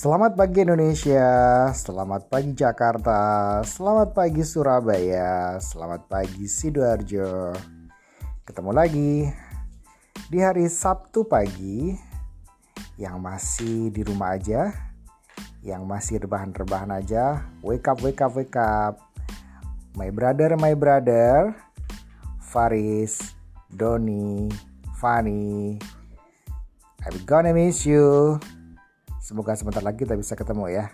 Selamat pagi Indonesia, selamat pagi Jakarta, selamat pagi Surabaya, selamat pagi Sidoarjo. Ketemu lagi di hari Sabtu pagi yang masih di rumah aja, yang masih rebahan-rebahan aja. Wake up, wake up, wake up. My brother, my brother, Faris, Doni, Fanny. I'm gonna miss you. Semoga sebentar lagi kita bisa ketemu ya.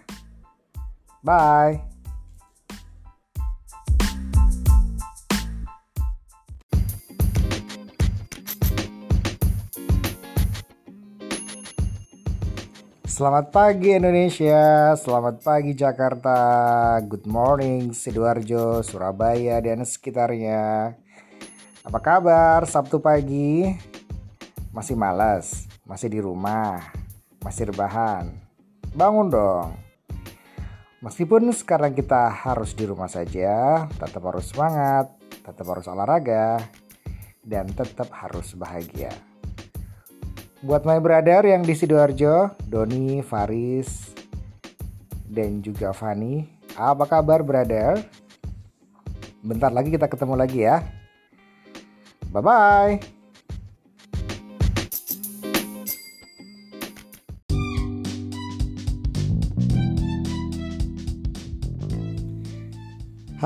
Bye. Selamat pagi Indonesia, selamat pagi Jakarta, good morning Sidoarjo, Surabaya dan sekitarnya. Apa kabar Sabtu pagi? Masih malas, masih di rumah, masih rebahan. Bangun dong. Meskipun sekarang kita harus di rumah saja, tetap harus semangat, tetap harus olahraga, dan tetap harus bahagia. Buat my brother yang di Sidoarjo, Doni, Faris, dan juga Fani, apa kabar brother? Bentar lagi kita ketemu lagi ya. Bye-bye.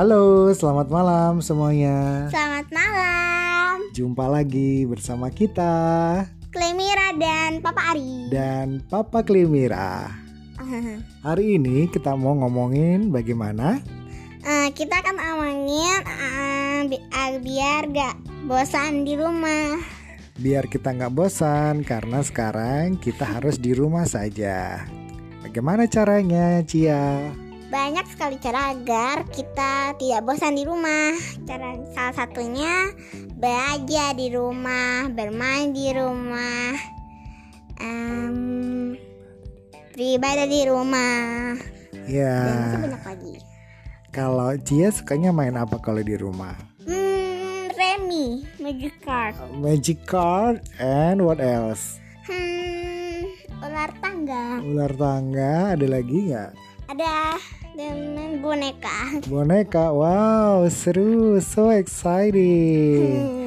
Halo, selamat malam semuanya. Selamat malam, Jumpa lagi bersama kita Klemira dan Papa Ari. dan Papa Klimira. Hari ini kita mau ngomongin bagaimana Eh, kita akan ngomongin eh, bi- ah, biar gak bosan di rumah. biar kita nggak bosan karena sekarang kita harus di rumah saja. Bagaimana caranya, Cia? Banyak sekali cara agar kita tidak bosan di rumah. Cara salah satunya belajar di rumah, bermain di rumah, em, beribadah di rumah, dan masih Ya, banyak lagi. kalau Cia sukanya main apa kalau di rumah? Hmm, Remy, Magic Card. Magic card and what else? Hmm, ular tangga. Ular tangga ada lagi nggak? Ada dengan boneka. Boneka, wow seru, so exciting. Hmm,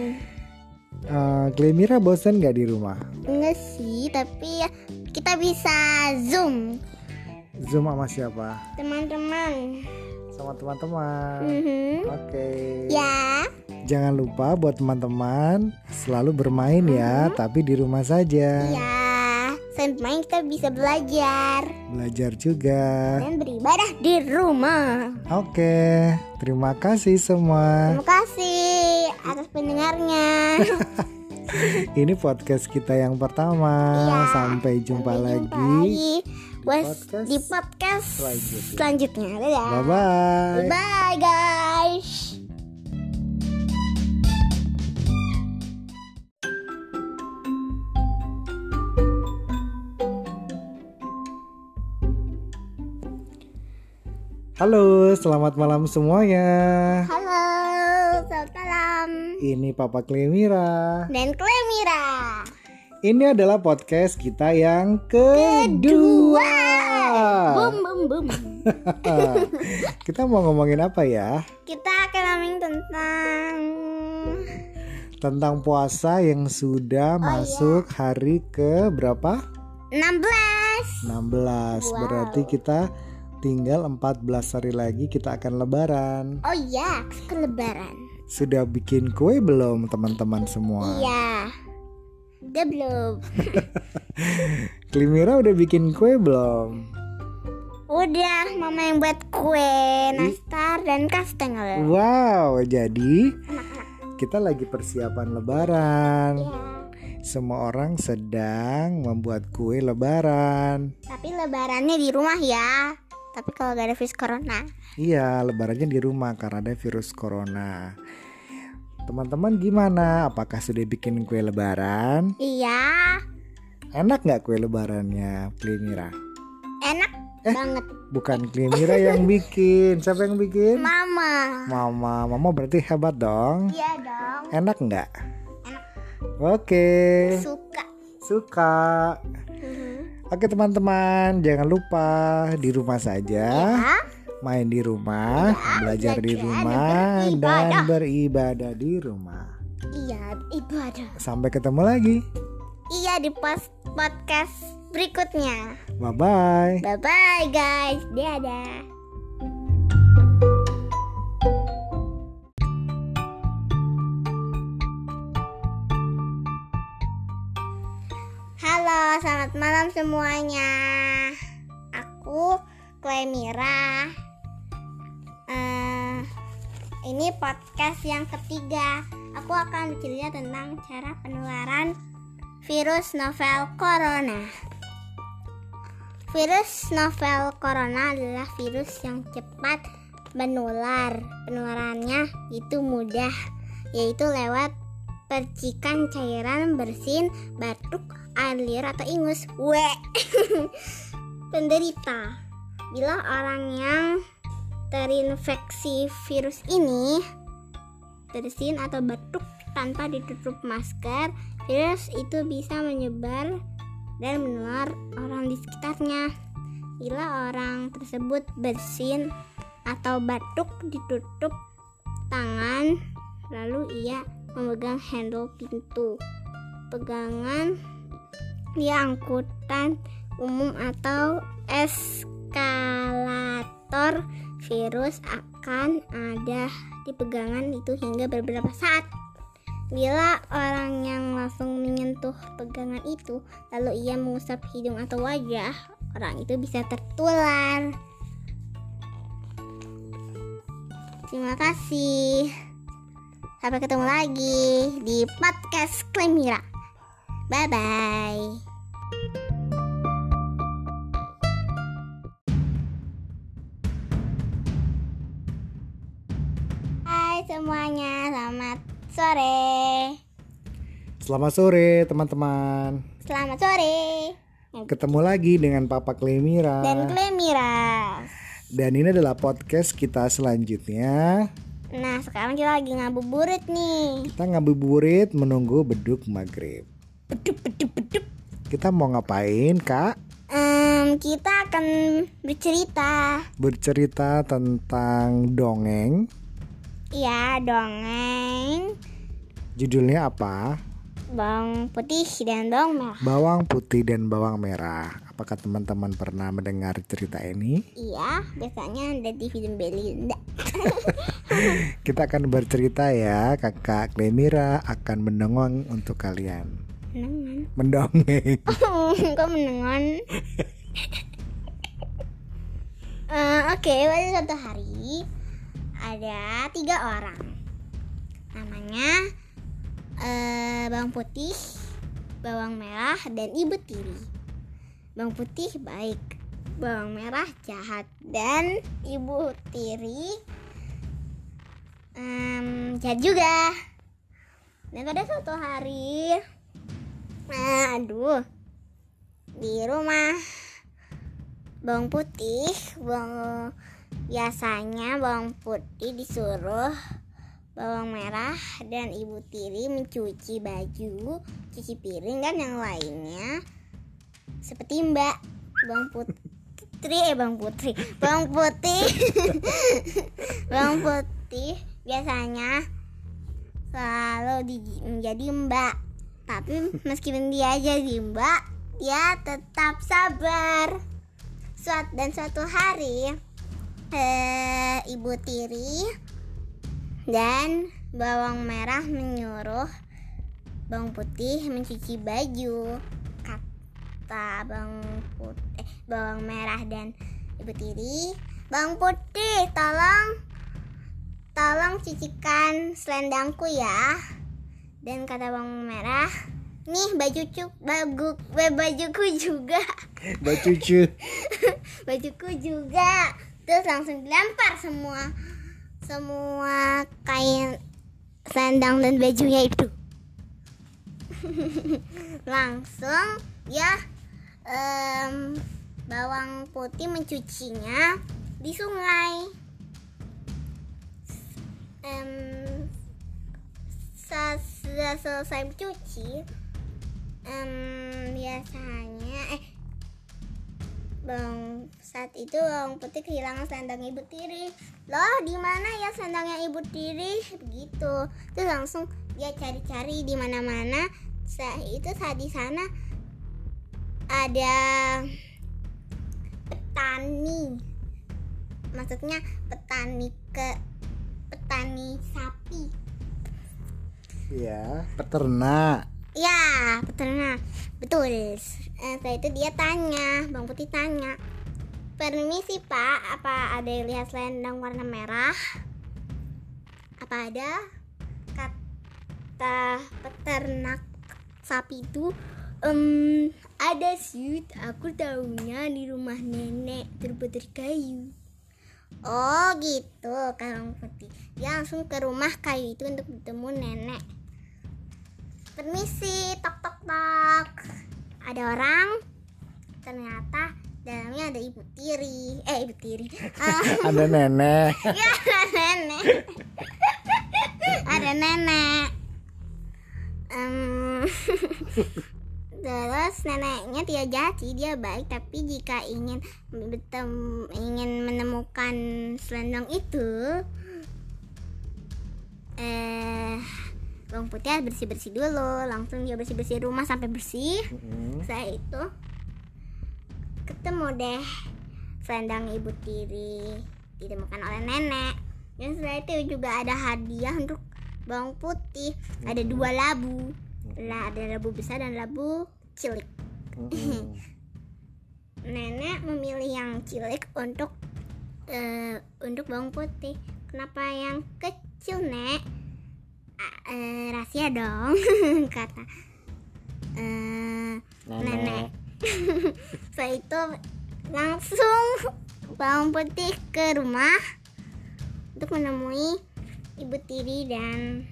Uh, Glemira bosan nggak di rumah? enggak sih, tapi ya kita bisa zoom Zoom sama siapa? teman-teman. Sama teman-teman. Mhm. Oke. Ya, Jangan lupa buat teman-teman selalu bermain ya, tapi di rumah saja. ya. Selain main kita bisa belajar Belajar juga. dan beribadah di rumah. Oke, terima kasih semua. Terima kasih atas pendengarnya. Ini podcast kita yang pertama. Iya. Sampai jumpa Sampai lagi. lagi Bos, podcast di podcast selanjutnya. selanjutnya. Dadah. Bye bye. Bye guys. Halo, selamat malam semuanya. Halo, selamat malam. Ini Papa Klemira. Dan Klemira. Ini adalah podcast kita yang kedua. Bum bum bum. kita mau ngomongin apa ya? Kita akan ngomongin tentang Tentang puasa yang sudah masuk hari ke berapa? 16. 16. Berarti kita tinggal 14 hari lagi kita akan lebaran. Oh iya, ke lebaran. Sudah bikin kue belum teman-teman semua? Iya. Udah belum? Klimira udah bikin kue belum? Udah, mama yang buat kue, nastar dan kastengel. Wow, jadi kita lagi persiapan lebaran. Iya. Semua orang sedang membuat kue lebaran. Tapi lebarannya di rumah ya. Tapi kalau gak ada virus corona. Iya, lebarannya di rumah karena ada virus corona. Teman-teman gimana? Apakah sudah bikin kue lebaran? Iya, Enak nggak kue lebarannya, Klimira? enak Eh. banget. Bukan Klimira yang bikin, siapa yang bikin? Mama. Mama, Mama berarti hebat dong. Iya dong. Enak nggak? Enak. Oke, Suka. suka. Oke teman-teman, jangan lupa di rumah saja, Ya, main di rumah, belajar di rumah, dan beribadah. beribadah di rumah. iya ibadah. Sampai ketemu lagi. Iya di post podcast berikutnya. Bye bye. Bye bye guys. Dadah. Selamat malam semuanya. Aku Klemira. Eh, ini podcast yang ketiga. Aku akan bercerita tentang cara penularan virus novel corona. Virus novel corona adalah virus yang cepat menular. Penularannya itu mudah, yaitu lewat percikan cairan bersin, batuk, air liur atau ingus. Weh. Penderita. Bila orang yang terinfeksi virus ini bersin atau batuk tanpa ditutup masker, virus itu bisa menyebar dan menular orang di sekitarnya. Bila orang tersebut bersin atau batuk ditutup tangan, lalu ia memegang handle pintu, pegangan di angkutan umum atau eskalator, virus akan ada di pegangan itu hingga beberapa saat. Bila orang yang langsung menyentuh pegangan itu, lalu ia mengusap hidung atau wajah, orang itu bisa tertular. Terima kasih. Sampai ketemu lagi di podcast Klemira. Bye bye. Hai semuanya, selamat sore. Selamat sore teman-teman. Selamat sore. Ketemu lagi dengan Papa Klemira. Dan Klemira. Dan ini adalah podcast kita selanjutnya. Nah, sekarang kita lagi ngabuburit nih. Kita ngabuburit menunggu beduk maghrib. Beduk, beduk, beduk. Kita mau ngapain kak? Em, kita akan bercerita. Bercerita tentang dongeng. Iya, dongeng. Judulnya apa? Bawang putih dan bawang merah. Bawang putih dan bawang merah. Apakah teman-teman pernah mendengar cerita ini? Iya, biasanya ada di film Belinda. Kita akan bercerita ya, kakak Klemira akan mendongeng untuk kalian. Menengan. Mendongeng. Kok menengan? Eh, Oke, pada suatu hari ada tiga orang. Namanya eh, bawang putih, bawang merah, dan ibu tiri. Bawang putih baik, bawang merah jahat, dan ibu tiri em, jahat juga. Dan pada suatu hari, eh, aduh, di rumah. Bawang putih bawang biasanya bawang putih disuruh bawang merah dan ibu tiri mencuci baju cuci piring dan yang lainnya. Seperti mbak bawang putri eh bawang putri bawang putih. Bawang putih biasanya selalu di- menjadi mbak tapi meskipun dia jadi mbak dia tetap sabar. Suat dan suatu hari eh, ibu tiri dan bawang merah menyuruh bawang putih mencuci baju. Kata bawang putih eh, bawang merah dan ibu tiri bawang putih tolong tolong cucikan selendangku ya dan kata bawang merah nih baju cuk bagu bajuku juga. Mbak Cucu. bajuku juga. Terus langsung dilempar semua semua kain selendang dan bajunya itu. Langsung ya em, bawang putih mencucinya di sungai. Em, sesudah selesai mencuci em, biasanya eh Bang saat itu Bang Putih kehilangan selendang ibu tiri. Loh, di mana ya selendangnya ibu tiri? Begitu. Terus langsung dia cari-cari di mana-mana. Saat itu saat di sana ada petani. Maksudnya petani ke petani sapi. Ya, peternak. Ya, peternak. Betul. Eh, setelah itu dia tanya, Bang Putih tanya. Permisi Pak, apa ada yang lihat selendang warna merah? Apa ada? Kata peternak sapi itu, "Em, ada sih, aku tahunya di rumah nenek terbuat dari kayu. Oh gitu, kata Bang Putih. Dia langsung ke rumah kayu itu untuk bertemu nenek. Permisi, tok tok tok. Ada orang? Ternyata dalamnya ada ibu tiri. Eh, ibu tiri. Ada nenek. ya, ada nenek. ada nenek. Em, terus neneknya tidak jahat sih dia baik tapi jika ingin betem, ingin menemukan selendang itu eh Bang Putih bersih bersih dulu langsung dia bersih bersih rumah sampai bersih. Mm-mm. setelah itu ketemu deh selendang ibu tiri ditemukan oleh nenek. Dan setelah itu juga ada hadiah untuk bawang putih. Ada dua labu. Lah ada labu besar dan labu cilik. Mm-mm. nenek memilih yang cilik untuk eh, untuk bawang putih. Kenapa yang kecil nek Eh, rahasia dong kata eh, nenek. setelah itu langsung bawang putih ke rumah untuk menemui ibu tiri dan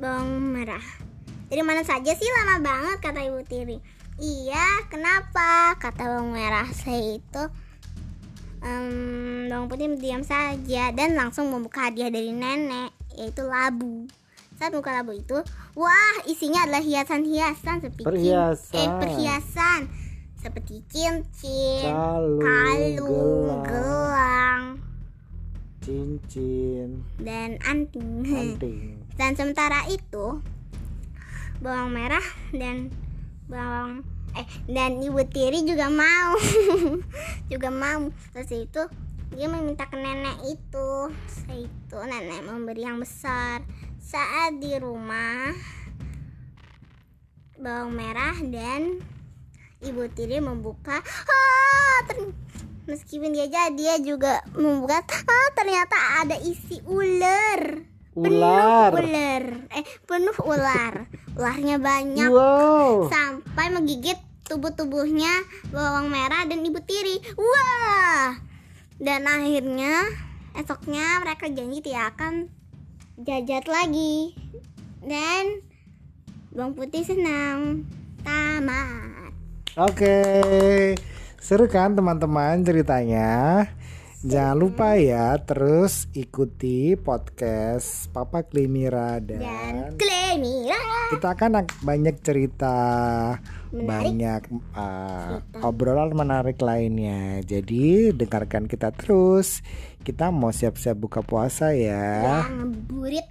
bawang merah. Dari mana saja sih? Lama banget kata ibu tiri. Iya kenapa? Kata bawang merah. Saya itu em, bawang putih diam saja dan langsung membuka hadiah dari nenek yaitu labu. Saat buka labu itu wah isinya adalah hiasan-hiasan seperti Perhiasan. eh perhiasan. Seperti cincin Kalung, kalung gelang, gelang. Cincin, dan anting. Anting. dan sementara itu bawang merah dan bawang eh dan ibu tiri juga mau. Juga mau. Terus itu dia meminta ke nenek itu. Itu nenek memberi yang besar. Saat di rumah bawang merah dan ibu tiri membuka. Ah, ter- meskipun dia jadi dia juga membuka. Ah, ternyata ada isi ular. Ular. penuh ular. Eh penuh ular. Ularnya banyak. Wow. sampai menggigit tubuh-tubuhnya bawang merah dan ibu tiri. Wah dan akhirnya esoknya mereka janji tidak akan jajat lagi. Dan bawang putih senang. Tamat. Oke. Seru kan teman-teman ceritanya? Jangan lupa ya terus ikuti podcast Papa Klimira dan dan Klemira kita akan ak- banyak cerita Menarik. banyak uh, obrolan menarik lainnya. Jadi dengarkan kita terus. Kita mau siap-siap buka puasa ya. burit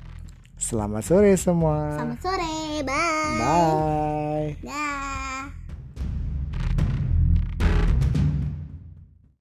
Selamat sore semua. selamat sore bye Bye. Dah.